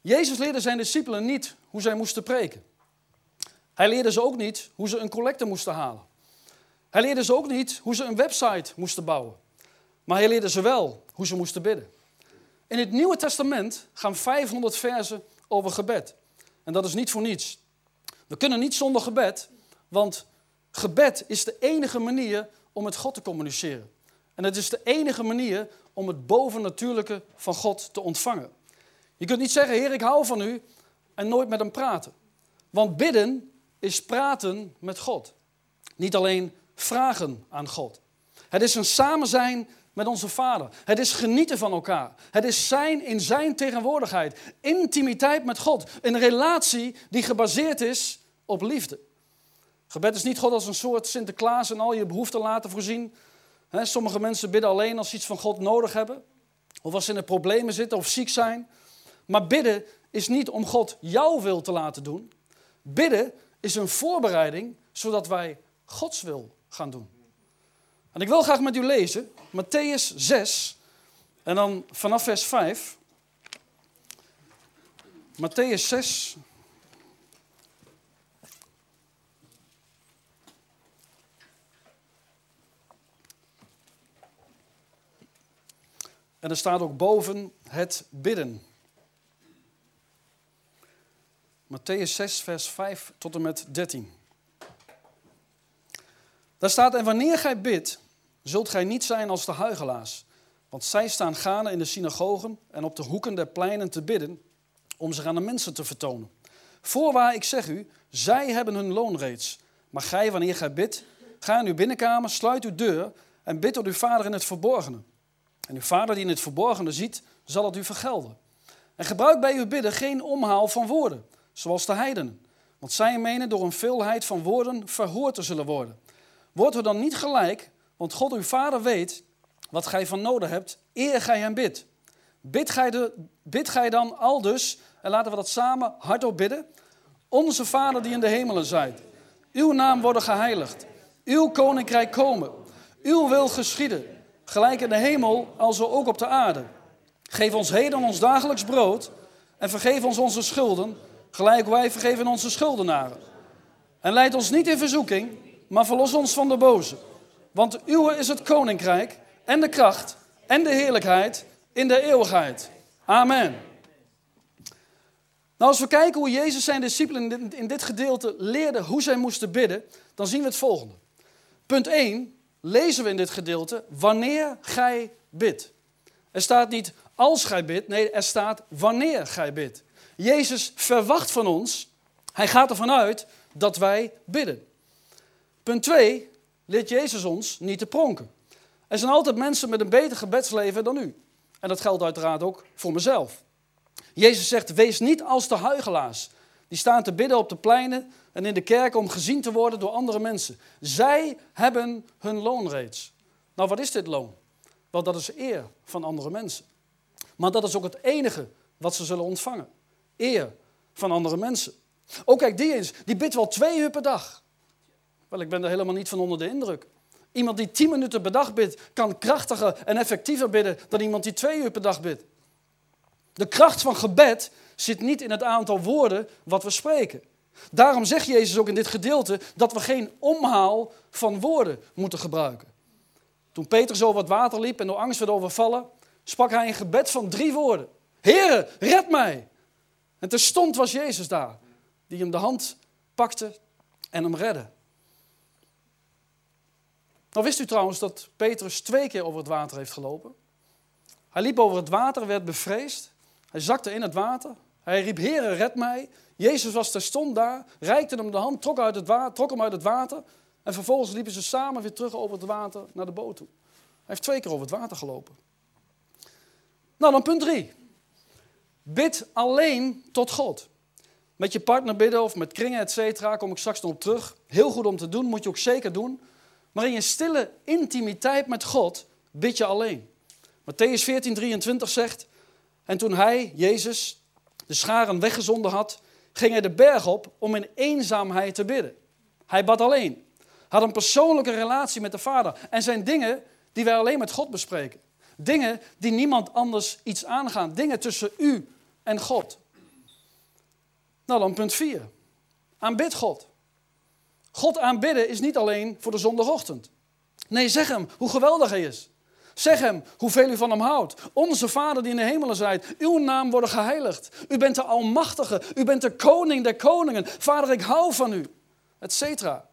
Jezus leerde zijn discipelen niet hoe zij moesten preken. Hij leerde ze ook niet hoe ze een collecte moesten halen. Hij leerde ze ook niet hoe ze een website moesten bouwen. Maar hij leerde ze wel hoe ze moesten bidden. In het Nieuwe Testament gaan 500 versen over gebed. En dat is niet voor niets. We kunnen niet zonder gebed, want gebed is de enige manier om met God te communiceren. En het is de enige manier om het bovennatuurlijke van God te ontvangen. Je kunt niet zeggen, Heer, ik hou van u en nooit met hem praten. Want bidden is praten met God. Niet alleen vragen aan God. Het is een samen zijn met onze Vader. Het is genieten van elkaar. Het is zijn in zijn tegenwoordigheid. Intimiteit met God. Een relatie die gebaseerd is op liefde. Gebed is niet God als een soort Sinterklaas en al je behoeften laten voorzien. sommige mensen bidden alleen als ze iets van God nodig hebben. Of als ze in de problemen zitten of ziek zijn. Maar bidden is niet om God jouw wil te laten doen. Bidden is een voorbereiding zodat wij Gods wil gaan doen. En ik wil graag met u lezen Matthäus 6 en dan vanaf vers 5. Matthäus 6. En er staat ook boven het bidden. Matthäus 6, vers 5 tot en met 13. Daar staat, en wanneer gij bidt, zult gij niet zijn als de huigelaars. Want zij staan gaande in de synagogen en op de hoeken der pleinen te bidden, om zich aan de mensen te vertonen. Voorwaar, ik zeg u, zij hebben hun loon reeds. Maar gij, wanneer gij bidt, ga in uw binnenkamer, sluit uw deur en bid tot uw vader in het verborgene. En uw vader die in het verborgene ziet, zal het u vergelden. En gebruik bij uw bidden geen omhaal van woorden, zoals de heidenen. Want zij menen door een veelheid van woorden verhoord te zullen worden. Wordt er dan niet gelijk, want God uw Vader weet wat gij van nodig hebt, eer gij hem bidt. Bid gij, de, bid gij dan al dus, en laten we dat samen hardop bidden. Onze Vader die in de hemelen zijt, uw naam worden geheiligd, uw koninkrijk komen, uw wil geschieden, gelijk in de hemel als ook op de aarde. Geef ons heden ons dagelijks brood en vergeef ons onze schulden, gelijk wij vergeven onze schuldenaren. En leid ons niet in verzoeking, maar verlos ons van de boze. Want uw is het koninkrijk en de kracht en de heerlijkheid in de eeuwigheid. Amen. Nou, als we kijken hoe Jezus zijn discipelen in dit gedeelte leerde hoe zij moesten bidden, dan zien we het volgende. Punt 1 lezen we in dit gedeelte wanneer gij bidt. Er staat niet als gij bidt, nee, er staat wanneer gij bidt. Jezus verwacht van ons, hij gaat ervan uit dat wij bidden. Punt 2, leert Jezus ons niet te pronken. Er zijn altijd mensen met een beter gebedsleven dan u. En dat geldt uiteraard ook voor mezelf. Jezus zegt, wees niet als de huigelaars. Die staan te bidden op de pleinen en in de kerk om gezien te worden door andere mensen. Zij hebben hun loon reeds. Nou, wat is dit loon? Wel, dat is eer van andere mensen. Maar dat is ook het enige wat ze zullen ontvangen. Eer van andere mensen. Ook kijk, die eens, die bidt wel twee uur per dag. Wel, ik ben er helemaal niet van onder de indruk. Iemand die tien minuten per dag bidt, kan krachtiger en effectiever bidden dan iemand die twee uur per dag bidt. De kracht van gebed zit niet in het aantal woorden wat we spreken. Daarom zegt Jezus ook in dit gedeelte dat we geen omhaal van woorden moeten gebruiken. Toen Petrus over het water liep en door angst werd overvallen, sprak hij een gebed van drie woorden. Heere, red mij! En terstond was Jezus daar, die hem de hand pakte en hem redde. Nou wist u trouwens dat Petrus twee keer over het water heeft gelopen? Hij liep over het water, werd bevreesd. Hij zakte in het water. Hij riep, Heere, red mij. Jezus was terstond daar, reikte hem de hand, trok, uit het water, trok hem uit het water. En vervolgens liepen ze samen weer terug over het water naar de boot toe. Hij heeft twee keer over het water gelopen. Nou, dan punt drie. Bid alleen tot God. Met je partner bidden of met kringen, et cetera, kom ik straks nog op terug. Heel goed om te doen, moet je ook zeker doen. Maar in je stille intimiteit met God bid je alleen. Matthäus 14, 23 zegt, en toen hij, Jezus, de scharen weggezonden had, ging hij de berg op om in eenzaamheid te bidden. Hij bad alleen. Had een persoonlijke relatie met de Vader. En zijn dingen die wij alleen met God bespreken. Dingen die niemand anders iets aangaan. Dingen tussen u en God. Nou, dan punt 4. Aanbid God. God aanbidden is niet alleen voor de zondagochtend. Nee, zeg hem hoe geweldig hij is. Zeg hem hoeveel u van hem houdt. Onze Vader die in de hemelen zijt, uw naam worden geheiligd. U bent de Almachtige, u bent de Koning der Koningen. Vader, ik hou van u, Etcetera.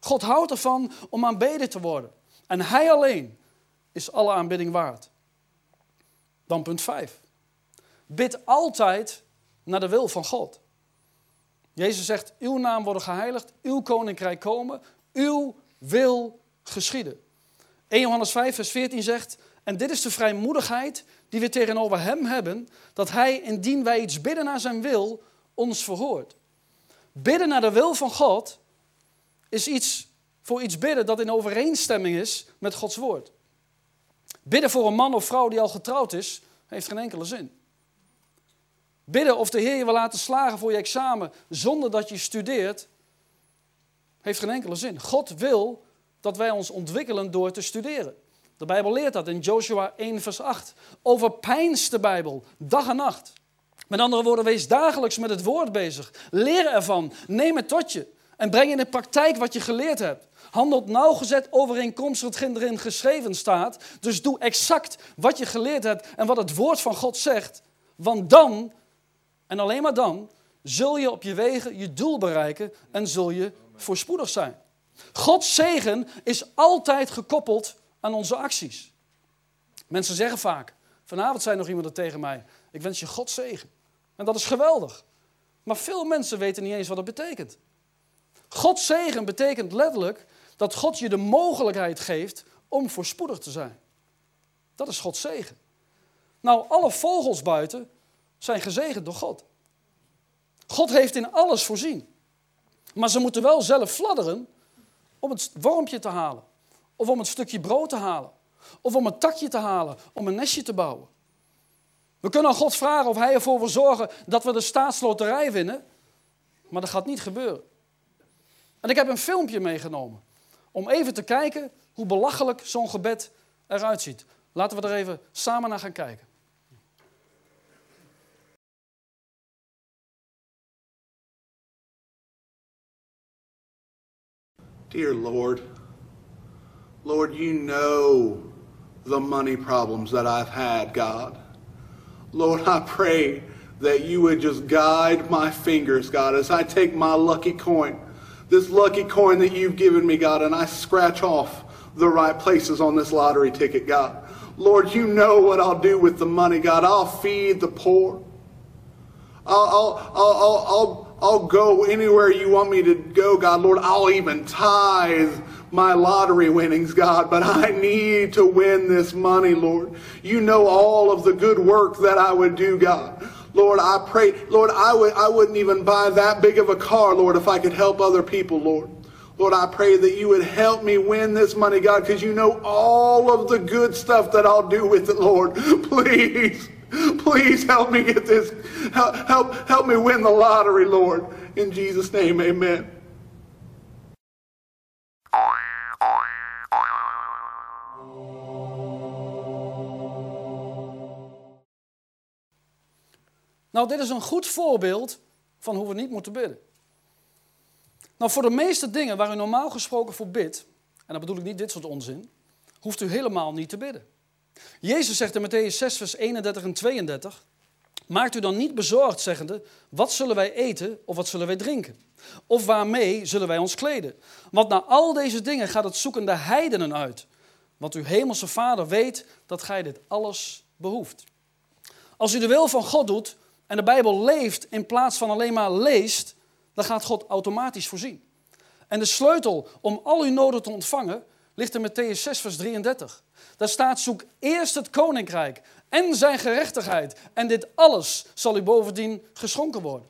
God houdt ervan om aanbeden te worden. En hij alleen is alle aanbidding waard. Dan punt 5. Bid altijd naar de wil van God. Jezus zegt, uw naam worden geheiligd, uw koninkrijk komen, uw wil geschieden. 1 Johannes 5, vers 14 zegt, en dit is de vrijmoedigheid die we tegenover hem hebben, dat hij, indien wij iets bidden naar zijn wil, ons verhoort. Bidden naar de wil van God is iets voor iets bidden dat in overeenstemming is met Gods woord. Bidden voor een man of vrouw die al getrouwd is, heeft geen enkele zin. Bidden of de Heer je wil laten slagen voor je examen zonder dat je studeert, heeft geen enkele zin. God wil dat wij ons ontwikkelen door te studeren. De Bijbel leert dat in Joshua 1, vers 8. Overpijnst de Bijbel, dag en nacht. Met andere woorden, wees dagelijks met het woord bezig. Leer ervan, neem het tot je. En breng in de praktijk wat je geleerd hebt. Handelt nauwgezet overeenkomstig hetgeen erin geschreven staat. Dus doe exact wat je geleerd hebt en wat het woord van God zegt. Want dan, en alleen maar dan, zul je op je wegen je doel bereiken en zul je voorspoedig zijn. Gods zegen is altijd gekoppeld aan onze acties. Mensen zeggen vaak, vanavond zei nog iemand er tegen mij, ik wens je Gods zegen. En dat is geweldig. Maar veel mensen weten niet eens wat het betekent. Gods zegen betekent letterlijk dat God je de mogelijkheid geeft om voorspoedig te zijn. Dat is Gods zegen. Nou, alle vogels buiten zijn gezegend door God. God heeft in alles voorzien. Maar ze moeten wel zelf fladderen om het wormpje te halen. Of om het stukje brood te halen. Of om een takje te halen, om een nestje te bouwen. We kunnen aan God vragen of Hij ervoor wil zorgen dat we de staatsloterij winnen. Maar dat gaat niet gebeuren. En ik heb een filmpje meegenomen. Om even te kijken hoe belachelijk zo'n gebed eruit ziet. Laten we er even samen naar gaan kijken. Dear Lord, Lord, you know the money problems that I've had, God. Lord, I pray that you would just guide my fingers, God, as I take my lucky coin, this lucky coin that you've given me, God, and I scratch off the right places on this lottery ticket, God. Lord, you know what I'll do with the money, God. I'll feed the poor. I'll, I'll, I'll, I'll, I'll go anywhere you want me to go, God. Lord, I'll even tithe my lottery winnings, God, but I need to win this money, Lord. You know all of the good work that I would do, God. Lord, I pray, Lord, I, would, I wouldn't even buy that big of a car, Lord, if I could help other people, Lord. Lord, I pray that you would help me win this money, God, because you know all of the good stuff that I'll do with it, Lord. Please, please help me get this, help, help, help me win the lottery, Lord. In Jesus' name, amen. Nou, dit is een goed voorbeeld van hoe we niet moeten bidden. Nou, voor de meeste dingen waar u normaal gesproken voor bidt, en dan bedoel ik niet dit soort onzin, hoeft u helemaal niet te bidden. Jezus zegt in Matthäus 6, vers 31 en 32, Maakt u dan niet bezorgd, zeggende, wat zullen wij eten of wat zullen wij drinken? Of waarmee zullen wij ons kleden? Want naar al deze dingen gaat het zoeken de heidenen uit. Want uw hemelse Vader weet dat gij dit alles behoeft. Als u de wil van God doet en de Bijbel leeft in plaats van alleen maar leest, dan gaat God automatisch voorzien. En de sleutel om al uw noden te ontvangen ligt in Matthäus 6, vers 33. Daar staat: Zoek eerst het koninkrijk en zijn gerechtigheid. En dit alles zal u bovendien geschonken worden.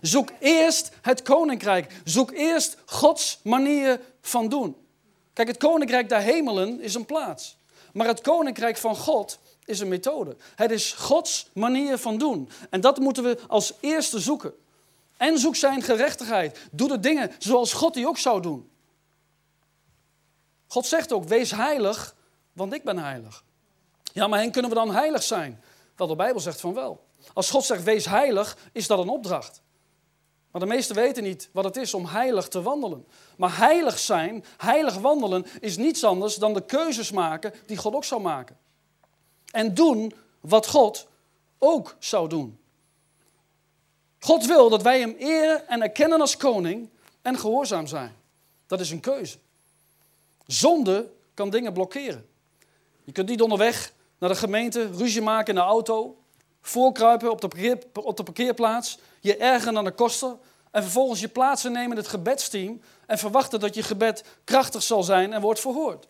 Zoek eerst het koninkrijk. Zoek eerst Gods manier van doen. Kijk, het koninkrijk der hemelen is een plaats. Maar het koninkrijk van God is een methode. Het is Gods manier van doen. En dat moeten we als eerste zoeken. En zoek zijn gerechtigheid. Doe de dingen zoals God die ook zou doen. God zegt ook, wees heilig, want ik ben heilig. Ja, maar hen kunnen we dan heilig zijn? Wel, de Bijbel zegt van wel. Als God zegt, wees heilig, is dat een opdracht. Maar de meesten weten niet wat het is om heilig te wandelen. Maar heilig zijn, heilig wandelen, is niets anders dan de keuzes maken die God ook zou maken. En doen wat God ook zou doen. God wil dat wij Hem eren en erkennen als koning en gehoorzaam zijn. Dat is een keuze. Zonde kan dingen blokkeren. Je kunt niet onderweg naar de gemeente, ruzie maken in de auto, voorkruipen op de, op de parkeerplaats, je ergeren aan de kosten en vervolgens je plaats nemen in het gebedsteam en verwachten dat je gebed krachtig zal zijn en wordt verhoord.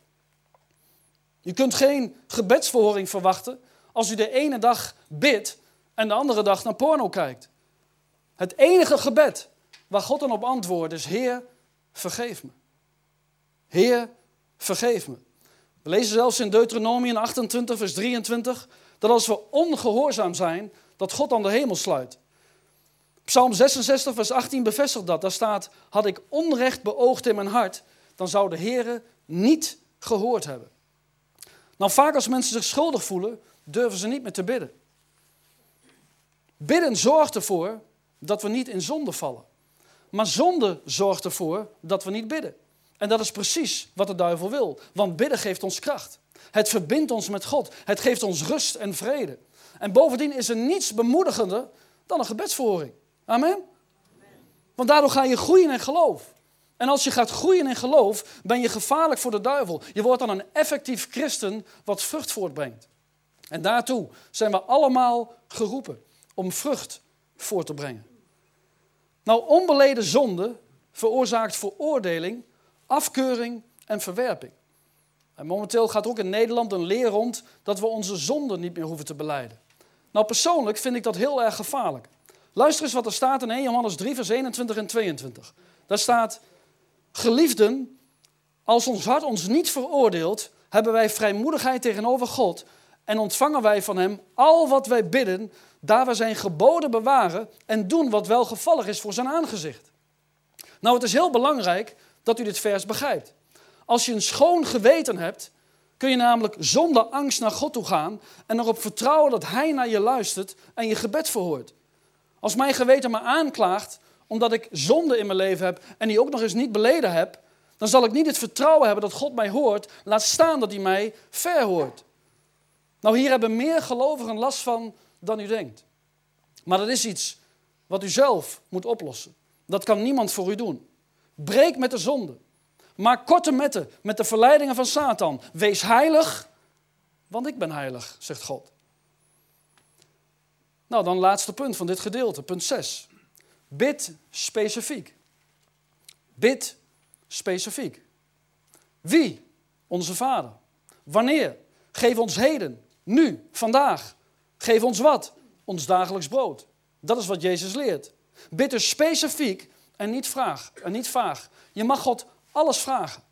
Je kunt geen gebedsverhoring verwachten als u de ene dag bidt en de andere dag naar porno kijkt. Het enige gebed waar God dan op antwoordt is: Heer, vergeef me. Heer, vergeef me. We lezen zelfs in Deuteronomium 28, vers 23, dat als we ongehoorzaam zijn, dat God dan de hemel sluit. Psalm 66, vers 18 bevestigt dat. Daar staat, had ik onrecht beoogd in mijn hart, dan zou de Heer niet gehoord hebben. Nou, vaak als mensen zich schuldig voelen, durven ze niet meer te bidden. Bidden zorgt ervoor dat we niet in zonde vallen. Maar zonde zorgt ervoor dat we niet bidden. En dat is precies wat de duivel wil. Want bidden geeft ons kracht. Het verbindt ons met God. Het geeft ons rust en vrede. En bovendien is er niets bemoedigender dan een gebedsverhoring. Amen? Want daardoor ga je groeien in geloof. En als je gaat groeien in geloof, ben je gevaarlijk voor de duivel. Je wordt dan een effectief christen wat vrucht voortbrengt. En daartoe zijn we allemaal geroepen om vrucht voor te brengen. Nou, onbeleden zonde veroorzaakt veroordeling, afkeuring en verwerping. En momenteel gaat ook in Nederland een leer rond dat we onze zonde niet meer hoeven te beleiden. Nou, persoonlijk vind ik dat heel erg gevaarlijk. Luister eens wat er staat in 1 Johannes 3, vers 21 en 22. Daar staat, geliefden, als ons hart ons niet veroordeelt, hebben wij vrijmoedigheid tegenover God en ontvangen wij van Hem al wat wij bidden, daar we zijn geboden bewaren en doen wat welgevallig is voor zijn aangezicht. Nou, het is heel belangrijk dat u dit vers begrijpt. Als je een schoon geweten hebt, kun je namelijk zonder angst naar God toe gaan en erop vertrouwen dat Hij naar je luistert en je gebed verhoort. Als mijn geweten me aanklaagt omdat ik zonde in mijn leven heb en die ook nog eens niet beleden heb, dan zal ik niet het vertrouwen hebben dat God mij hoort, laat staan dat hij mij verhoort. Nou, hier hebben meer gelovigen last van dan u denkt. Maar dat is iets wat u zelf moet oplossen. Dat kan niemand voor u doen. Breek met de zonde. Maak korte metten met de verleidingen van Satan. Wees heilig, want ik ben heilig, zegt God. Nou, dan laatste punt van dit gedeelte, punt 6. Bid specifiek. Bid specifiek. Wie? Onze Vader. Wanneer? Geef ons heden, nu, vandaag. Geef ons wat? Ons dagelijks brood. Dat is wat Jezus leert. Bid dus specifiek en niet, vraag, en niet vaag. Je mag God alles vragen.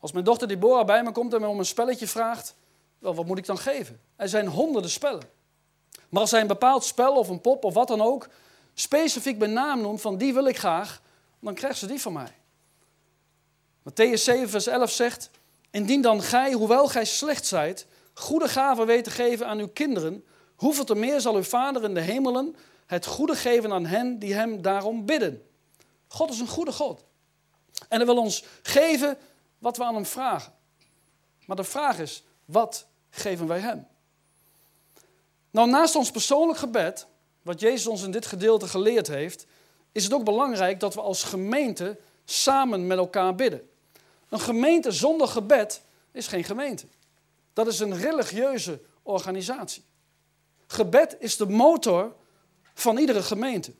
Als mijn dochter Deborah bij me komt en me om een spelletje vraagt, wel, wat moet ik dan geven? Er zijn honderden spellen. Maar als hij een bepaald spel of een pop of wat dan ook specifiek bij naam noemt van die wil ik graag, dan krijgt ze die van mij. Matthäus 7 vers 11 zegt, indien dan gij, hoewel gij slecht zijt, goede gaven weet te geven aan uw kinderen, hoeveel te meer zal uw Vader in de hemelen het goede geven aan hen die hem daarom bidden. God is een goede God. En hij wil ons geven wat we aan hem vragen. Maar de vraag is, wat geven wij hem? Nou, naast ons persoonlijk gebed, wat Jezus ons in dit gedeelte geleerd heeft, is het ook belangrijk dat we als gemeente samen met elkaar bidden. Een gemeente zonder gebed is geen gemeente. Dat is een religieuze organisatie. Gebed is de motor van iedere gemeente.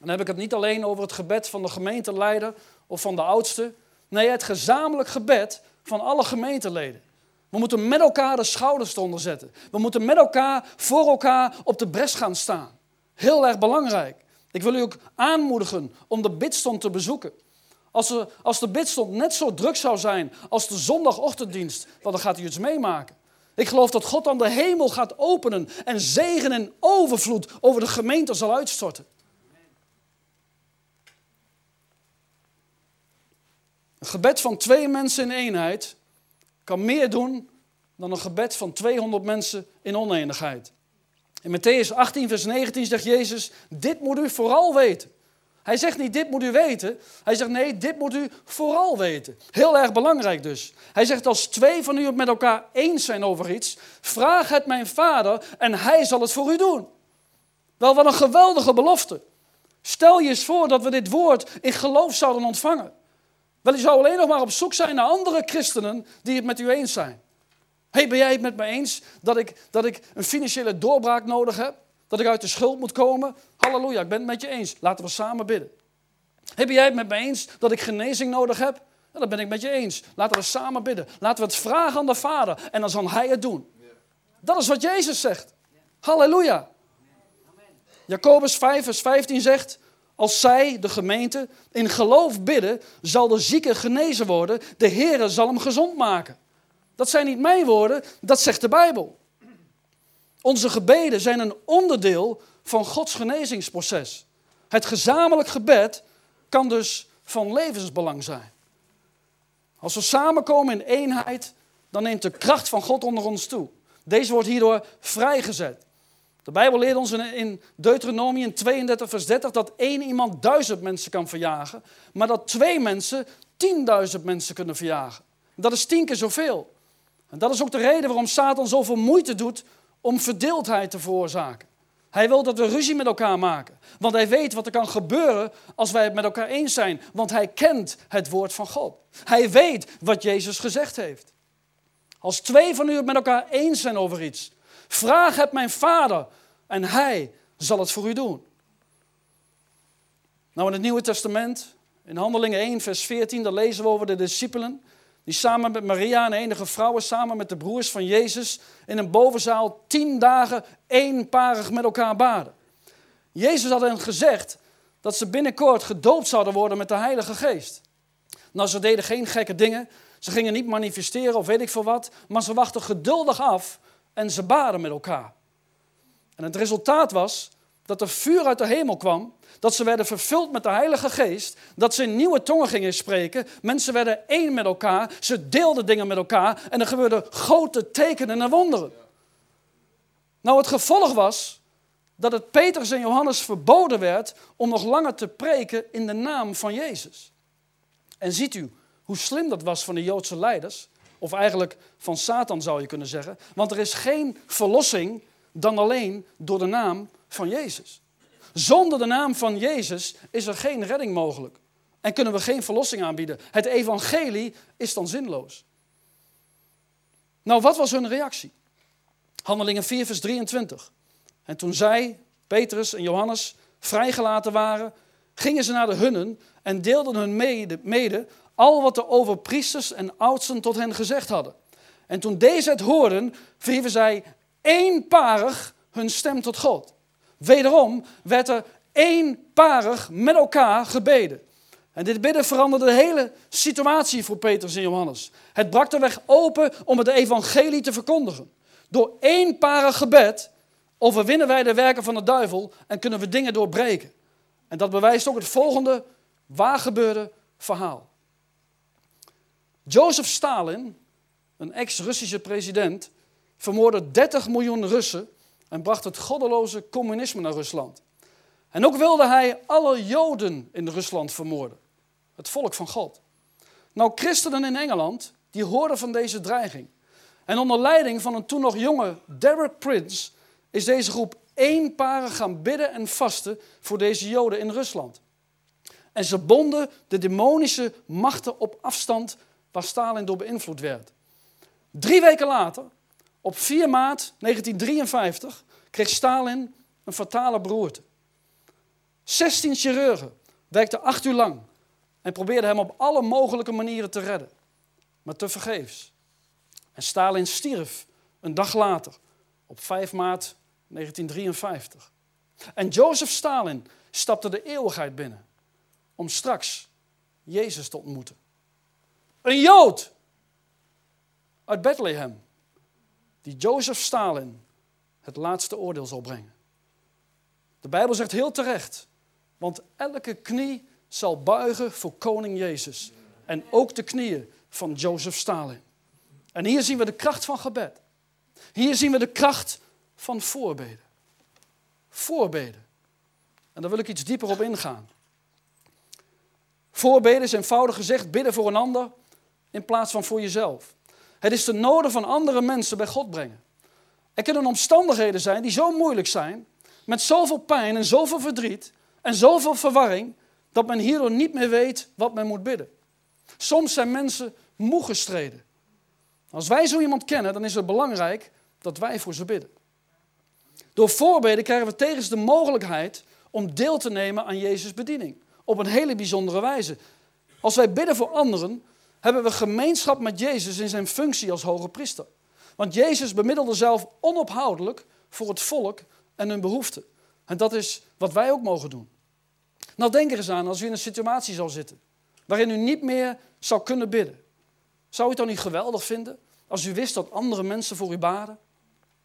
Dan heb ik het niet alleen over het gebed van de gemeenteleider of van de oudste. Nee, het gezamenlijk gebed van alle gemeenteleden. We moeten met elkaar de schouders eronder zetten. We moeten met elkaar voor elkaar op de bres gaan staan. Heel erg belangrijk. Ik wil u ook aanmoedigen om de bidstond te bezoeken. Als, er, als de bidstond net zo druk zou zijn als de zondagochtenddienst, dan gaat u iets meemaken. Ik geloof dat God dan de hemel gaat openen en zegen en overvloed over de gemeente zal uitstorten. Een gebed van twee mensen in eenheid kan meer doen dan een gebed van 200 mensen in oneenigheid. In Matthäus 18, vers 19 zegt Jezus: Dit moet u vooral weten. Hij zegt niet, dit moet u weten. Hij zegt, nee, dit moet u vooral weten. Heel erg belangrijk dus. Hij zegt, als twee van u het met elkaar eens zijn over iets, vraag het mijn vader en hij zal het voor u doen. Wel, wat een geweldige belofte. Stel je eens voor dat we dit woord in geloof zouden ontvangen. Wel, u zou alleen nog maar op zoek zijn naar andere christenen die het met u eens zijn. hey, ben jij het met me eens dat ik, dat ik een financiële doorbraak nodig heb? Dat ik uit de schuld moet komen? Halleluja, ik ben het met je eens. Laten we samen bidden. Hey, ben jij het met me eens dat ik genezing nodig heb? Ja, dat ben ik met je eens. Laten we samen bidden. Laten we het vragen aan de Vader en dan zal Hij het doen. Dat is wat Jezus zegt. Halleluja. Jacobus 5, vers 15 zegt: Als zij, de gemeente, in geloof bidden, zal de zieke genezen worden. De Heere zal hem gezond maken. Dat zijn niet mijn woorden, dat zegt de Bijbel. Onze gebeden zijn een onderdeel van Gods genezingsproces. Het gezamenlijk gebed kan dus van levensbelang zijn. Als we samenkomen in eenheid, dan neemt de kracht van God onder ons toe. Deze wordt hierdoor vrijgezet. De Bijbel leert ons in Deuteronomium 32, vers 30 dat één iemand duizend mensen kan verjagen, maar dat twee mensen tienduizend mensen kunnen verjagen. Dat is tien keer zoveel. En dat is ook de reden waarom Satan zoveel moeite doet om verdeeldheid te veroorzaken. Hij wil dat we ruzie met elkaar maken. Want hij weet wat er kan gebeuren als wij het met elkaar eens zijn. Want hij kent het woord van God. Hij weet wat Jezus gezegd heeft. Als twee van u het met elkaar eens zijn over iets, vraag het mijn vader en hij zal het voor u doen. Nou, in het Nieuwe Testament, in Handelingen 1, vers 14, daar lezen we over de discipelen. Die samen met Maria en enige vrouwen, samen met de broers van Jezus, in een bovenzaal tien dagen eenparig met elkaar baden. Jezus had hen gezegd dat ze binnenkort gedoopt zouden worden met de Heilige Geest. Nou, ze deden geen gekke dingen. Ze gingen niet manifesteren of weet ik veel wat. Maar ze wachten geduldig af en ze baden met elkaar. En het resultaat was dat er vuur uit de hemel kwam, dat ze werden vervuld met de Heilige Geest, dat ze in nieuwe tongen gingen spreken, mensen werden één met elkaar, ze deelden dingen met elkaar en er gebeurden grote tekenen en wonderen. Nou, het gevolg was dat het Petrus en Johannes verboden werd om nog langer te preken in de naam van Jezus. En ziet u hoe slim dat was van de Joodse leiders, of eigenlijk van Satan zou je kunnen zeggen, want er is geen verlossing dan alleen door de naam van Jezus. Zonder de naam van Jezus is er geen redding mogelijk. En kunnen we geen verlossing aanbieden. Het evangelie is dan zinloos. Nou, wat was hun reactie? Handelingen 4, vers 23. En toen zij, Petrus en Johannes, vrijgelaten waren, gingen ze naar de hunnen en deelden hun mede, mede al wat de overpriesters en oudsten tot hen gezegd hadden. En toen deze het hoorden, verhieven zij eenparig hun stem tot God. Wederom werd er eenparig met elkaar gebeden. En dit bidden veranderde de hele situatie voor Petrus en Johannes. Het brak de weg open om het evangelie te verkondigen. Door eenparig gebed overwinnen wij de werken van de duivel en kunnen we dingen doorbreken. En dat bewijst ook het volgende waargebeurde verhaal. Joseph Stalin, een ex-Russische president, vermoordde 30 miljoen Russen en bracht het goddeloze communisme naar Rusland. En ook wilde hij alle Joden in Rusland vermoorden, het volk van God. Nou, christenen in Engeland, die hoorden van deze dreiging. En onder leiding van een toen nog jonge Derek Prince is deze groep eenparig gaan bidden en vasten voor deze Joden in Rusland. En ze bonden de demonische machten op afstand waar Stalin door beïnvloed werd. Drie weken later op 4 maart 1953 kreeg Stalin een fatale beroerte. 16 chirurgen werkten acht uur lang en probeerden hem op alle mogelijke manieren te redden, maar tevergeefs. En Stalin stierf een dag later, op 5 maart 1953. En Joseph Stalin stapte de eeuwigheid binnen om straks Jezus te ontmoeten. Een Jood uit Bethlehem die Jozef Stalin het laatste oordeel zal brengen. De Bijbel zegt heel terecht, want elke knie zal buigen voor koning Jezus. En ook de knieën van Jozef Stalin. En hier zien we de kracht van gebed. Hier zien we de kracht van voorbeden. Voorbeden. En daar wil ik iets dieper op ingaan. Voorbeden is eenvoudig gezegd bidden voor een ander in plaats van voor jezelf. Het is de noden van andere mensen bij God brengen. Er kunnen omstandigheden zijn die zo moeilijk zijn, met zoveel pijn en zoveel verdriet en zoveel verwarring, dat men hierdoor niet meer weet wat men moet bidden. Soms zijn mensen moe gestreden. Als wij zo iemand kennen, dan is het belangrijk dat wij voor ze bidden. Door voorbeden krijgen we tegen de mogelijkheid om deel te nemen aan Jezus' bediening. Op een hele bijzondere wijze. Als wij bidden voor anderen, hebben we gemeenschap met Jezus in zijn functie als hoge priester. Want Jezus bemiddelde zelf onophoudelijk voor het volk en hun behoeften. En dat is wat wij ook mogen doen. Nou, denk er eens aan als u in een situatie zou zitten waarin u niet meer zou kunnen bidden. Zou u het dan niet geweldig vinden als u wist dat andere mensen voor u baden?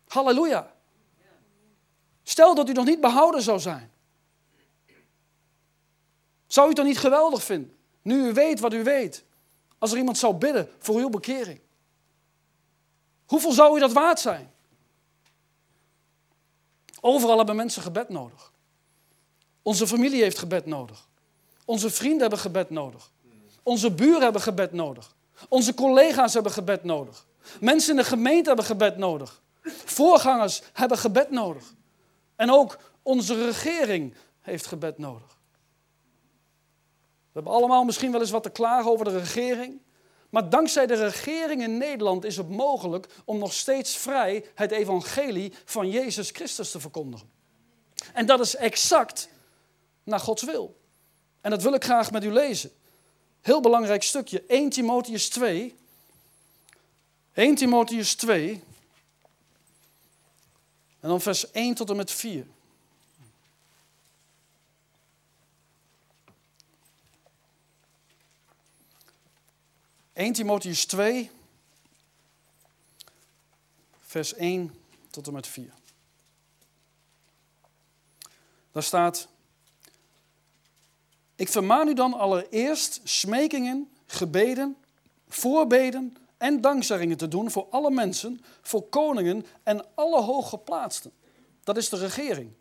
Halleluja. Stel dat u nog niet behouden zou zijn. Zou u het dan niet geweldig vinden, nu u weet wat u weet, als er iemand zou bidden voor uw bekering? Hoeveel zou u dat waard zijn? Overal hebben mensen gebed nodig. Onze familie heeft gebed nodig. Onze vrienden hebben gebed nodig. Onze buren hebben gebed nodig. Onze collega's hebben gebed nodig. Mensen in de gemeente hebben gebed nodig. Voorgangers hebben gebed nodig. En ook onze regering heeft gebed nodig. Hebben allemaal misschien wel eens wat te klagen over de regering. Maar dankzij de regering in Nederland is het mogelijk om nog steeds vrij het evangelie van Jezus Christus te verkondigen. En dat is exact naar Gods wil. En dat wil ik graag met u lezen. Heel belangrijk stukje, 1 Timotheus 2. 1 Timotheus 2. En dan vers 1 tot en met 4. 1 Timotheus 2, vers 1 tot en met 4. Daar staat, ik vermaan u dan allereerst smekingen, gebeden, voorbeden en dankzeggingen te doen voor alle mensen, voor koningen en alle hooggeplaatsten. Dat is de regering.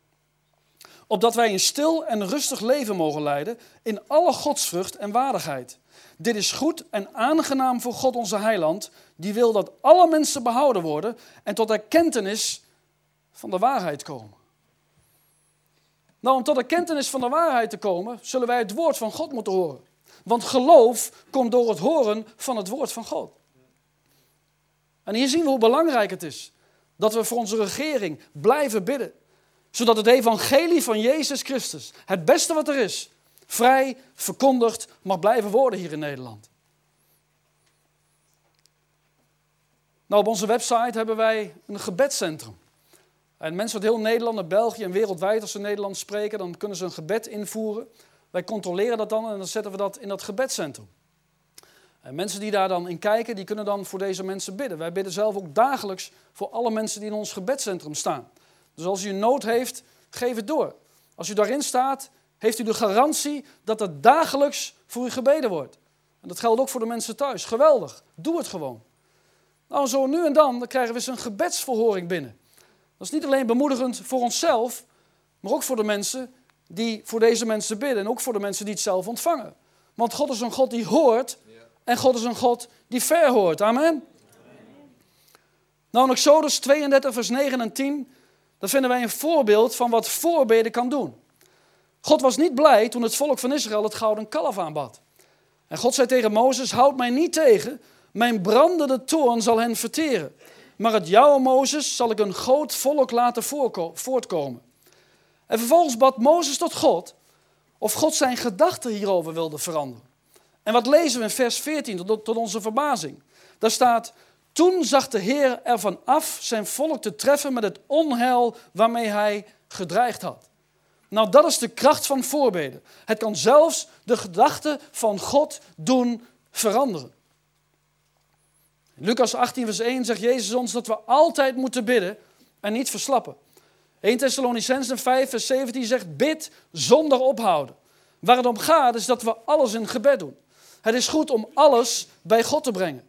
Opdat wij een stil en rustig leven mogen leiden in alle godsvrucht en waardigheid dit is goed en aangenaam voor God onze heiland, die wil dat alle mensen behouden worden en tot erkentenis van de waarheid komen. Nou, om tot erkentenis van de waarheid te komen, zullen wij het woord van God moeten horen. Want geloof komt door het horen van het woord van God. En hier zien we hoe belangrijk het is dat we voor onze regering blijven bidden. Zodat het evangelie van Jezus Christus, het beste wat er is, vrij verkondigd mag blijven worden hier in Nederland. Nou, op onze website hebben wij een gebedcentrum. En mensen uit heel Nederland en België en wereldwijd, als ze Nederlands spreken, dan kunnen ze een gebed invoeren. Wij controleren dat dan en dan zetten we dat in dat gebedcentrum. En mensen die daar dan in kijken, die kunnen dan voor deze mensen bidden. Wij bidden zelf ook dagelijks voor alle mensen die in ons gebedcentrum staan. Dus als u een nood heeft, geef het door. Als u daarin staat, heeft u de garantie dat er dagelijks voor u gebeden wordt. En dat geldt ook voor de mensen thuis. Geweldig. Doe het gewoon. Nou, zo nu en dan, dan krijgen we eens een gebedsverhoring binnen. Dat is niet alleen bemoedigend voor onszelf, maar ook voor de mensen die voor deze mensen bidden. En ook voor de mensen die het zelf ontvangen. Want God is een God die hoort en God is een God die verhoort. Amen. Nou, in Exodus 32, vers 9 en 10, dan vinden wij een voorbeeld van wat voorbeden kan doen. God was niet blij toen het volk van Israël het gouden kalf aanbad. En God zei tegen Mozes, houd mij niet tegen, mijn brandende toorn zal hen verteren. Maar het jouwe Mozes zal ik een groot volk laten voortkomen. En vervolgens bad Mozes tot God of God zijn gedachten hierover wilde veranderen. En wat lezen we in vers 14 tot, tot onze verbazing? Daar staat, toen zag de Heer ervan af zijn volk te treffen met het onheil waarmee hij gedreigd had. Nou, dat is de kracht van voorbeden. Het kan zelfs de gedachten van God doen veranderen. In Lucas 18, vers 1 zegt Jezus ons dat we altijd moeten bidden en niet verslappen. 1 Thessalonicenzen 5, vers 17 zegt: Bid zonder ophouden. Waar het om gaat is dat we alles in gebed doen. Het is goed om alles bij God te brengen.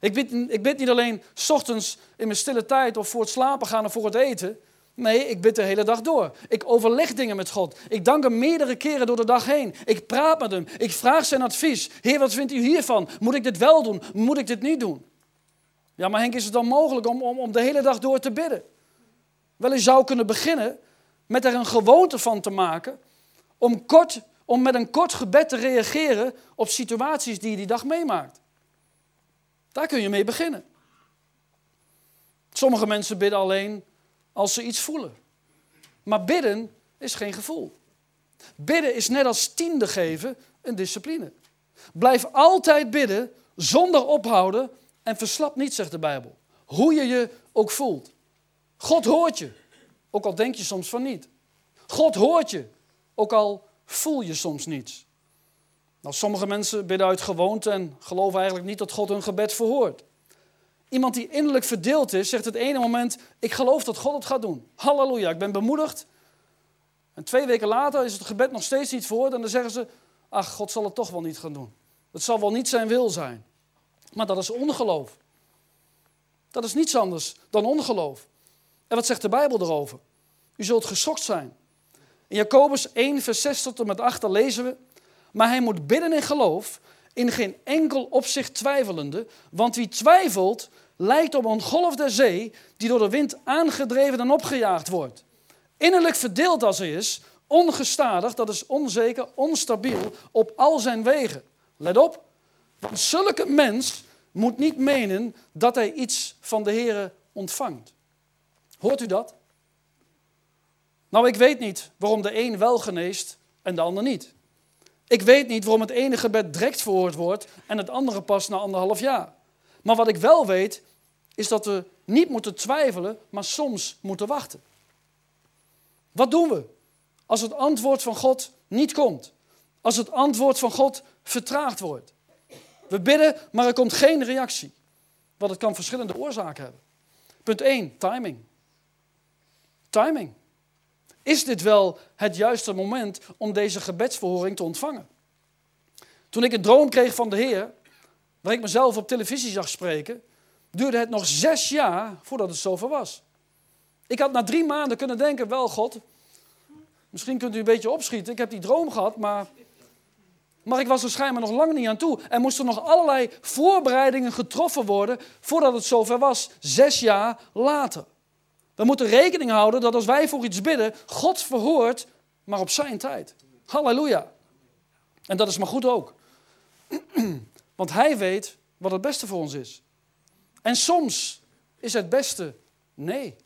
Ik bid, ik bid niet alleen s ochtends in mijn stille tijd of voor het slapen gaan of voor het eten. Nee, ik bid de hele dag door. Ik overleg dingen met God. Ik dank hem meerdere keren door de dag heen. Ik praat met hem. Ik vraag zijn advies. Heer, wat vindt u hiervan? Moet ik dit wel doen? Moet ik dit niet doen? Ja, maar Henk, is het dan mogelijk om, om, om de hele dag door te bidden? Wel, je zou kunnen beginnen met er een gewoonte van te maken om, kort, om met een kort gebed te reageren op situaties die je die dag meemaakt. Daar kun je mee beginnen. Sommige mensen bidden alleen als ze iets voelen. Maar bidden is geen gevoel. Bidden is net als tiende geven een discipline. Blijf altijd bidden zonder ophouden en verslap niet, zegt de Bijbel. Hoe je je ook voelt. God hoort je, ook al denk je soms van niet. God hoort je, ook al voel je soms niets. Nou, sommige mensen bidden uit gewoonte en geloven eigenlijk niet dat God hun gebed verhoort. Iemand die innerlijk verdeeld is, zegt het ene moment: Ik geloof dat God het gaat doen. Halleluja, ik ben bemoedigd. En twee weken later is het gebed nog steeds niet verhoord en dan zeggen ze: Ach, God zal het toch wel niet gaan doen. Het zal wel niet zijn wil zijn. Maar dat is ongeloof. Dat is niets anders dan ongeloof. En wat zegt de Bijbel erover? U zult geschokt zijn. In Jacobus 1, vers 6 tot en met 8 lezen we: Maar hij moet bidden in geloof, in geen enkel opzicht twijfelende, want wie twijfelt, lijkt op een golf der zee die door de wind aangedreven en opgejaagd wordt. Innerlijk verdeeld als hij is, ongestadig, dat is onzeker, onstabiel op al zijn wegen. Let op, want zulke mens moet niet menen dat hij iets van de Here ontvangt. Hoort u dat? Nou, ik weet niet waarom de een wel geneest en de ander niet. Ik weet niet waarom het ene gebed direct verhoord wordt en het andere pas na anderhalf jaar. Maar wat ik wel weet, is dat we niet moeten twijfelen, maar soms moeten wachten. Wat doen we als het antwoord van God niet komt? Als het antwoord van God vertraagd wordt? We bidden, maar er komt geen reactie. Want het kan verschillende oorzaken hebben. Punt 1, timing. Timing. Is dit wel het juiste moment om deze gebedsverhoring te ontvangen? Toen ik een droom kreeg van de Heer, waar ik mezelf op televisie zag spreken, duurde het nog zes jaar voordat het zover was. Ik had na drie maanden kunnen denken, wel God, misschien kunt u een beetje opschieten, ik heb die droom gehad, maar, maar ik was er schijnbaar nog lang niet aan toe. Er moesten nog allerlei voorbereidingen getroffen worden voordat het zover was, zes jaar later. We moeten rekening houden dat als wij voor iets bidden, God verhoort, maar op zijn tijd. Halleluja. En dat is maar goed ook. Want hij weet wat het beste voor ons is. En soms is het beste nee.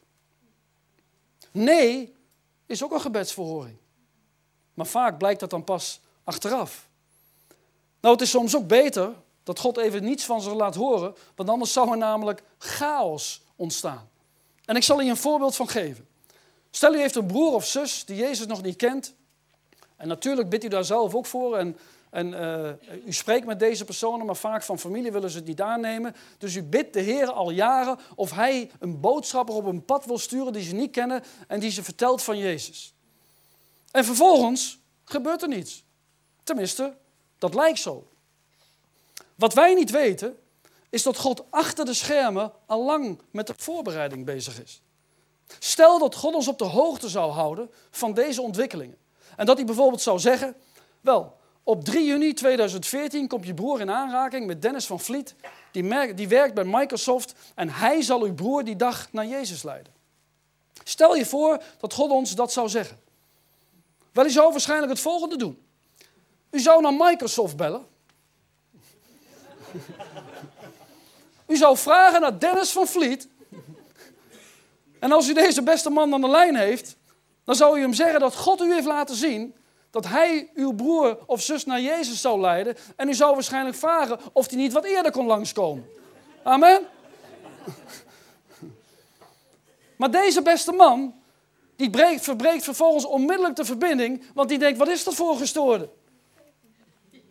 Nee is ook een gebedsverhoring. Maar vaak blijkt dat dan pas achteraf. Nou, het is soms ook beter dat God even niets van zich laat horen, want anders zou er namelijk chaos ontstaan. En ik zal je een voorbeeld van geven. Stel u heeft een broer of zus die Jezus nog niet kent. En natuurlijk bidt u daar zelf ook voor. En, en uh, u spreekt met deze personen, maar vaak van familie willen ze het niet aannemen. Dus u bidt de Heer al jaren of hij een boodschapper op een pad wil sturen die ze niet kennen en die ze vertelt van Jezus. En vervolgens gebeurt er niets. Tenminste, dat lijkt zo. Wat wij niet weten, is dat God achter de schermen al lang met de voorbereiding bezig is. Stel dat God ons op de hoogte zou houden van deze ontwikkelingen. En dat hij bijvoorbeeld zou zeggen: Wel, op 3 juni 2014 komt je broer in aanraking met Dennis van Vliet. Die, die werkt bij Microsoft en hij zal uw broer die dag naar Jezus leiden. Stel je voor dat God ons dat zou zeggen. Wel, u zou waarschijnlijk het volgende doen. U zou naar Microsoft bellen. U zou vragen naar Dennis van Vliet. En als u deze beste man aan de lijn heeft, dan zou u hem zeggen dat God u heeft laten zien dat hij uw broer of zus naar Jezus zou leiden. En u zou waarschijnlijk vragen of hij niet wat eerder kon langskomen. Amen. Maar deze beste man, die breekt, verbreekt vervolgens onmiddellijk de verbinding, want die denkt, wat is dat voor gestoorde?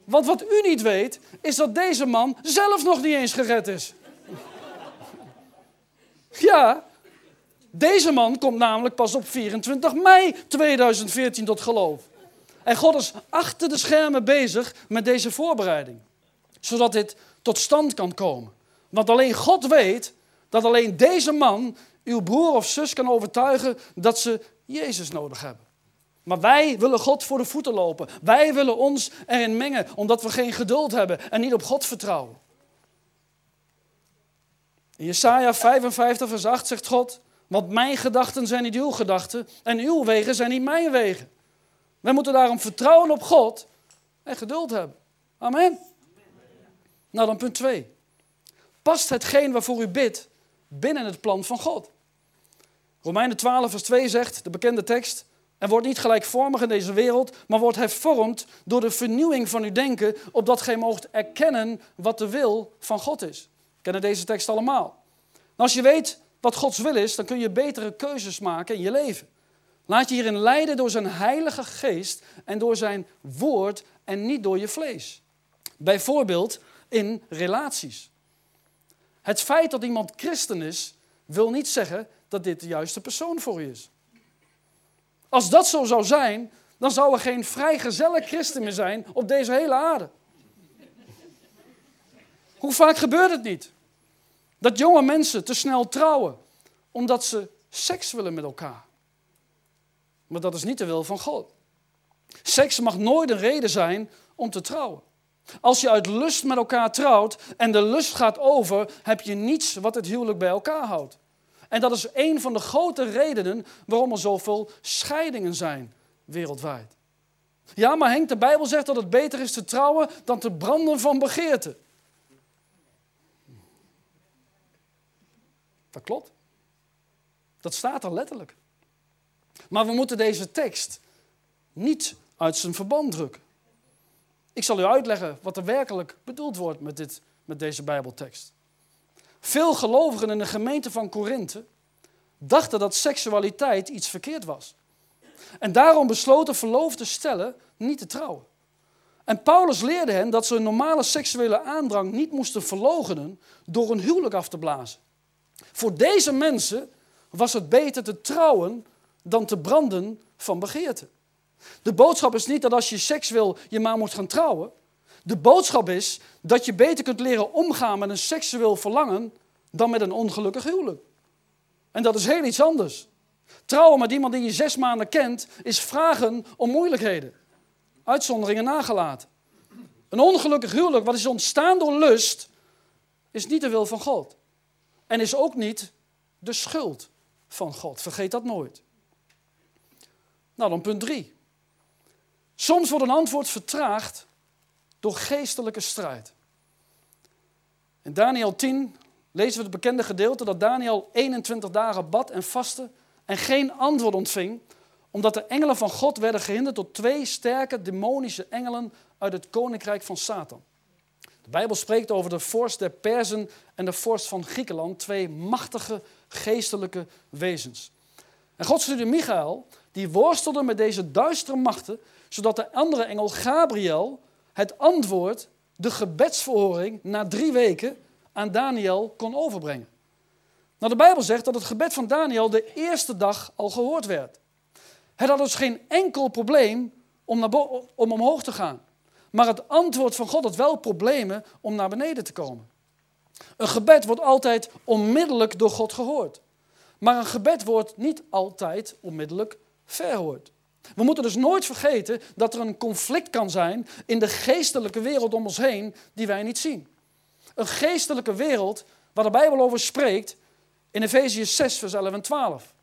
Want wat u niet weet, is dat deze man zelf nog niet eens gered is. Ja, deze man komt namelijk pas op 24 mei 2014 tot geloof. En God is achter de schermen bezig met deze voorbereiding. Zodat dit tot stand kan komen. Want alleen God weet dat alleen deze man uw broer of zus kan overtuigen dat ze Jezus nodig hebben. Maar wij willen God voor de voeten lopen. Wij willen ons erin mengen omdat we geen geduld hebben en niet op God vertrouwen. In Jesaja 55 vers 8 zegt God, want mijn gedachten zijn niet uw gedachten en uw wegen zijn niet mijn wegen. Wij moeten daarom vertrouwen op God en geduld hebben. Amen. Nou dan punt 2. Past hetgeen waarvoor u bidt binnen het plan van God? Romeinen 12 vers 2 zegt, de bekende tekst, en wordt niet gelijkvormig in deze wereld, maar wordt hervormd door de vernieuwing van uw denken, opdat gij moogt erkennen wat de wil van God is. Kennen deze tekst allemaal. Nou, als je weet wat Gods wil is, dan kun je betere keuzes maken in je leven. Laat je hierin leiden door zijn heilige geest en door zijn woord en niet door je vlees. Bijvoorbeeld in relaties. Het feit dat iemand christen is, wil niet zeggen dat dit de juiste persoon voor je is. Als dat zo zou zijn, dan zou er geen vrijgezelle christen meer zijn op deze hele aarde. Hoe vaak gebeurt het niet? Dat jonge mensen te snel trouwen omdat ze seks willen met elkaar. Maar dat is niet de wil van God. Seks mag nooit een reden zijn om te trouwen. Als je uit lust met elkaar trouwt en de lust gaat over, heb je niets wat het huwelijk bij elkaar houdt. En dat is een van de grote redenen waarom er zoveel scheidingen zijn wereldwijd. Ja, maar Henk, de Bijbel zegt dat het beter is te trouwen dan te branden van begeerte. Dat klopt. Dat staat er letterlijk. Maar we moeten deze tekst niet uit zijn verband drukken. Ik zal u uitleggen wat er werkelijk bedoeld wordt met, dit, met deze Bijbeltekst. Veel gelovigen in de gemeente van Korinthe dachten dat seksualiteit iets verkeerd was. En daarom besloten verloofde stellen niet te trouwen. En Paulus leerde hen dat ze een normale seksuele aandrang niet moesten verlogenen door een huwelijk af te blazen. Voor deze mensen was het beter te trouwen dan te branden van begeerte. De boodschap is niet dat als je seks wil, je maar moet gaan trouwen. De boodschap is dat je beter kunt leren omgaan met een seksueel verlangen dan met een ongelukkig huwelijk. En dat is heel iets anders. Trouwen met iemand die je zes maanden kent, is vragen om moeilijkheden. Uitzonderingen nagelaten. Een ongelukkig huwelijk, wat is ontstaan door lust, is niet de wil van God. En is ook niet de schuld van God. Vergeet dat nooit. Nou, dan punt drie. Soms wordt een antwoord vertraagd door geestelijke strijd. In Daniel 10 lezen we het bekende gedeelte dat Daniel 21 dagen bad en vastte en geen antwoord ontving, omdat de engelen van God werden gehinderd door twee sterke demonische engelen uit het koninkrijk van Satan. Bijbel spreekt over de vorst der Perzen en de vorst van Griekenland, twee machtige geestelijke wezens. En God stuurde Michael, die worstelde met deze duistere machten, zodat de andere engel Gabriel het antwoord, de gebedsverhoring, na drie weken aan Daniel kon overbrengen. Nou, de Bijbel zegt dat het gebed van Daniel de eerste dag al gehoord werd. Het had dus geen enkel probleem om, om omhoog te gaan. Maar het antwoord van God had wel problemen om naar beneden te komen. Een gebed wordt altijd onmiddellijk door God gehoord. Maar een gebed wordt niet altijd onmiddellijk verhoord. We moeten dus nooit vergeten dat er een conflict kan zijn in de geestelijke wereld om ons heen die wij niet zien. Een geestelijke wereld waar de Bijbel over spreekt in Efeziërs 6, vers 11 en 12.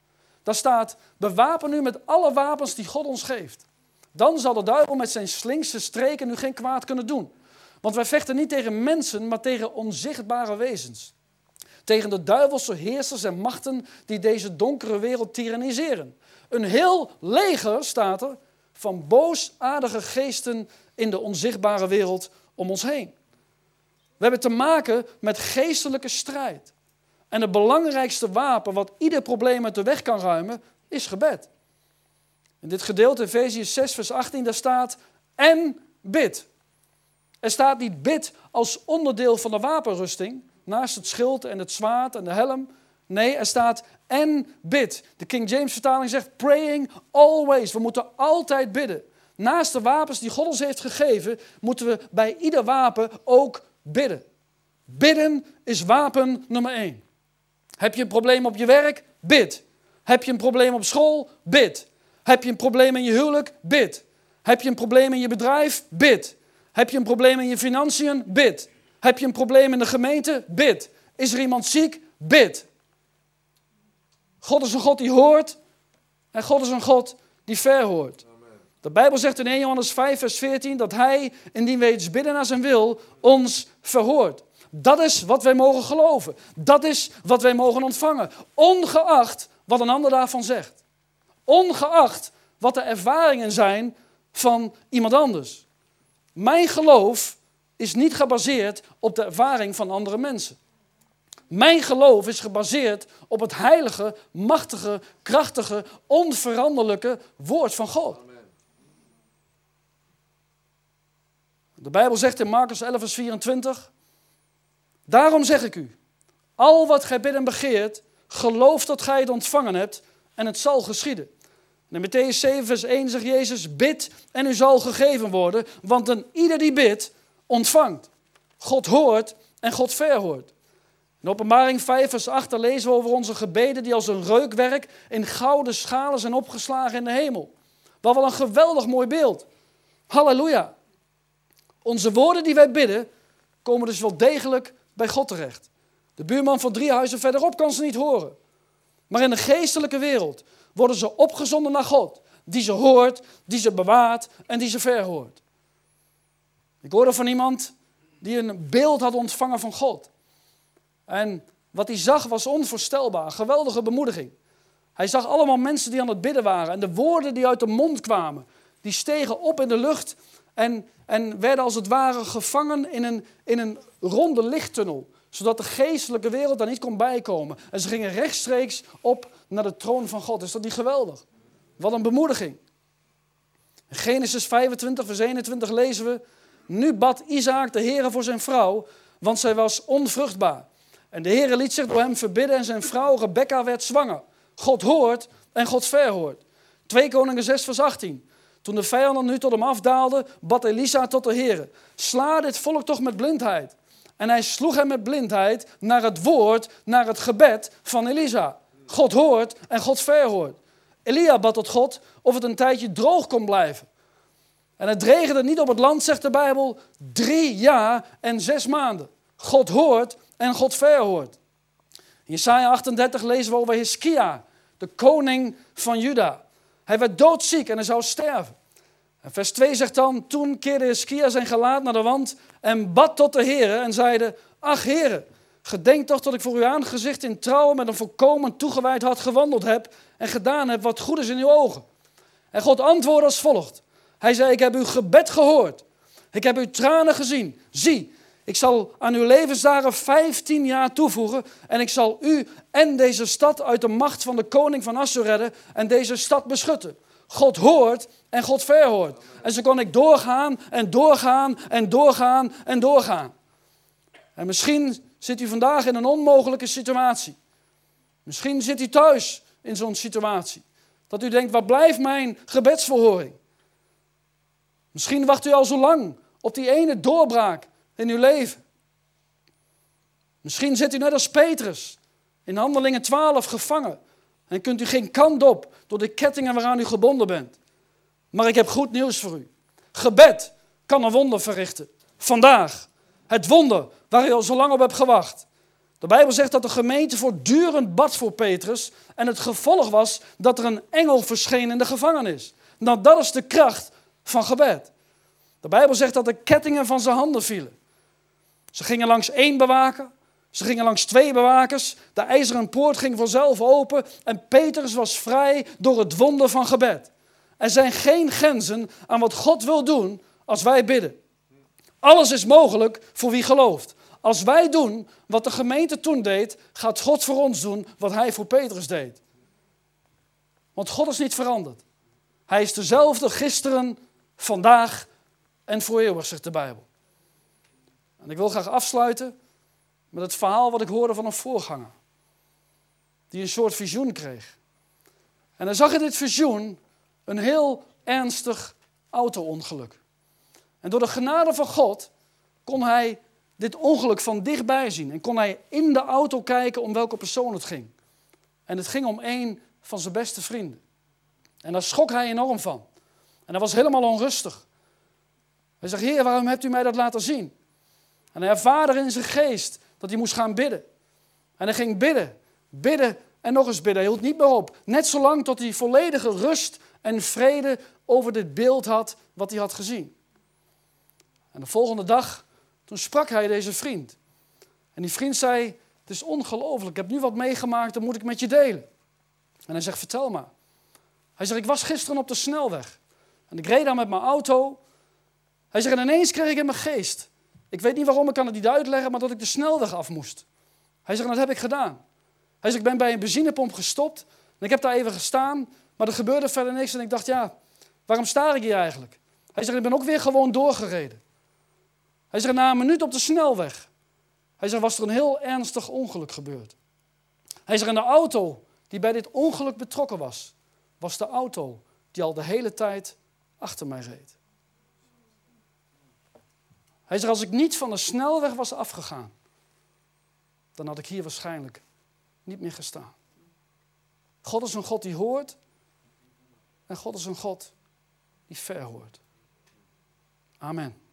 Daar staat, bewapen u met alle wapens die God ons geeft. Dan zal de duivel met zijn slinkse streken u geen kwaad kunnen doen. Want wij vechten niet tegen mensen, maar tegen onzichtbare wezens. Tegen de duivelse heersers en machten die deze donkere wereld tyranniseren. Een heel leger, staat er, van boosaardige geesten in de onzichtbare wereld om ons heen. We hebben te maken met geestelijke strijd. En het belangrijkste wapen wat ieder probleem uit de weg kan ruimen, is gebed. In dit gedeelte, Efeziërs 6, vers 18, daar staat en bid. Er staat niet bid als onderdeel van de wapenrusting, naast het schild en het zwaard en de helm. Nee, er staat en bid. De King James vertaling zegt praying always. We moeten altijd bidden. Naast de wapens die God ons heeft gegeven, moeten we bij ieder wapen ook bidden. Bidden is wapen nummer één. Heb je een probleem op je werk? Bid. Heb je een probleem op school? Bid. Heb je een probleem in je huwelijk? Bid. Heb je een probleem in je bedrijf? Bid. Heb je een probleem in je financiën? Bid. Heb je een probleem in de gemeente? Bid. Is er iemand ziek? Bid. God is een God die hoort en God is een God die verhoort. De Bijbel zegt in 1 Johannes 5, vers 14 dat Hij, indien wij iets bidden naar zijn wil, ons verhoort. Dat is wat wij mogen geloven. Dat is wat wij mogen ontvangen. Ongeacht wat een ander daarvan zegt. Ongeacht wat de ervaringen zijn van iemand anders. Mijn geloof is niet gebaseerd op de ervaring van andere mensen. Mijn geloof is gebaseerd op het heilige, machtige, krachtige, onveranderlijke woord van God. De Bijbel zegt in Marcus 11, vers 24: Daarom zeg ik u, al wat gij bidden begeert, geloof dat gij het ontvangen hebt en het zal geschieden. In Matthäus 7, vers 1 zegt Jezus, bid en u zal gegeven worden, want een ieder die bidt, ontvangt. God hoort en God verhoort. In openbaring 5 vers 8 lezen we over onze gebeden die als een reukwerk in gouden schalen zijn opgeslagen in de hemel. Wat wel een geweldig mooi beeld. Halleluja. Onze woorden die wij bidden komen dus wel degelijk bij God terecht. De buurman van drie huizen verderop kan ze niet horen. Maar in de geestelijke wereld worden ze opgezonden naar God, die ze hoort, die ze bewaart en die ze verhoort. Ik hoorde van iemand die een beeld had ontvangen van God. En wat hij zag was onvoorstelbaar, geweldige bemoediging. Hij zag allemaal mensen die aan het bidden waren en de woorden die uit de mond kwamen, die stegen op in de lucht en, en werden als het ware gevangen in een, in een ronde lichttunnel, zodat de geestelijke wereld daar niet kon bijkomen. En ze gingen rechtstreeks op naar de troon van God. Is dat niet geweldig? Wat een bemoediging. In Genesis 25, vers 21 lezen we, nu bad Isaac de Heer voor zijn vrouw, want zij was onvruchtbaar. En de Heer liet zich door hem verbidden en zijn vrouw Rebecca werd zwanger. God hoort en God verhoort. 2 Koningen 6 vers 18. Toen de vijanden nu tot hem afdaalden, bad Elisa tot de Heer. Sla dit volk toch met blindheid. En hij sloeg hem met blindheid naar het woord, naar het gebed van Elisa. God hoort en God verhoort. Elia bad tot God of het een tijdje droog kon blijven. En het regende niet op het land, zegt de Bijbel, drie jaar en zes maanden. God hoort en God verhoort. In Jesaja 38 lezen we over Hiskia, de koning van Juda. Hij werd doodziek en hij zou sterven. Vers 2 zegt dan, toen keerde Hiskia zijn gelaat naar de wand en bad tot de Heer en zeide, ach Heere, gedenk toch dat ik voor uw aangezicht in trouwen met een volkomen toegewijd had gewandeld heb en gedaan heb wat goed is in uw ogen. En God antwoordde als volgt. Hij zei, ik heb uw gebed gehoord. Ik heb uw tranen gezien. Zie, ik zal aan uw levensdagen 15 jaar toevoegen en ik zal u en deze stad uit de macht van de koning van Assur redden en deze stad beschutten. God hoort en God verhoort. En zo kon ik doorgaan en doorgaan en doorgaan en doorgaan. En misschien zit u vandaag in een onmogelijke situatie. Misschien zit u thuis in zo'n situatie. Dat u denkt, waar blijft mijn gebedsverhoring? Misschien wacht u al zo lang op die ene doorbraak in uw leven. Misschien zit u net als Petrus in Handelingen 12 gevangen en kunt u geen kant op door de kettingen waaraan u gebonden bent. Maar ik heb goed nieuws voor u. Gebed kan een wonder verrichten. Vandaag. Het wonder waar u al zo lang op hebt gewacht. De Bijbel zegt dat de gemeente voortdurend bad voor Petrus. En het gevolg was dat er een engel verscheen in de gevangenis. Nou, dat is de kracht van gebed. De Bijbel zegt dat de kettingen van zijn handen vielen. Ze gingen langs één bewaker, ze gingen langs twee bewakers. De ijzeren poort ging vanzelf open en Petrus was vrij door het wonder van gebed. Er zijn geen grenzen aan wat God wil doen als wij bidden. Alles is mogelijk voor wie gelooft. Als wij doen wat de gemeente toen deed, gaat God voor ons doen wat hij voor Petrus deed. Want God is niet veranderd. Hij is dezelfde gisteren, vandaag en voor eeuwig, zegt de Bijbel. En ik wil graag afsluiten met het verhaal wat ik hoorde van een voorganger. Die een soort visioen kreeg. En hij zag in dit visioen een heel ernstig auto-ongeluk. En door de genade van God kon hij dit ongeluk van dichtbij zien. En kon hij in de auto kijken om welke persoon het ging. En het ging om een van zijn beste vrienden. En daar schrok hij enorm van. En hij was helemaal onrustig. Hij zegt, Heer, waarom hebt u mij dat laten zien? En hij ervaarde in zijn geest dat hij moest gaan bidden. En hij ging bidden, bidden en nog eens bidden. Hij hield niet meer op. Net zolang tot hij volledige rust en vrede over dit beeld had wat hij had gezien. En de volgende dag, toen sprak hij deze vriend. En die vriend zei, het is ongelooflijk, ik heb nu wat meegemaakt, dat moet ik met je delen. En hij zegt, vertel maar. Hij zegt, ik was gisteren op de snelweg. En ik reed daar met mijn auto. Hij zegt, en ineens kreeg ik in mijn geest. Ik weet niet waarom, ik kan het niet uitleggen, maar dat ik de snelweg af moest. Hij zegt, en dat heb ik gedaan. Hij zegt, ik ben bij een benzinepomp gestopt. En ik heb daar even gestaan, maar er gebeurde verder niks. En ik dacht, ja, waarom sta ik hier eigenlijk? Hij zegt, ik ben ook weer gewoon doorgereden. Hij zegt, na een minuut op de snelweg. Hij zegt, was er een heel ernstig ongeluk gebeurd. Hij zegt, en de auto die bij dit ongeluk betrokken was, was de auto die al de hele tijd achter mij reed. Hij zegt, als ik niet van de snelweg was afgegaan, dan had ik hier waarschijnlijk niet meer gestaan. God is een God die hoort en God is een God die verhoort. Amen. Amen.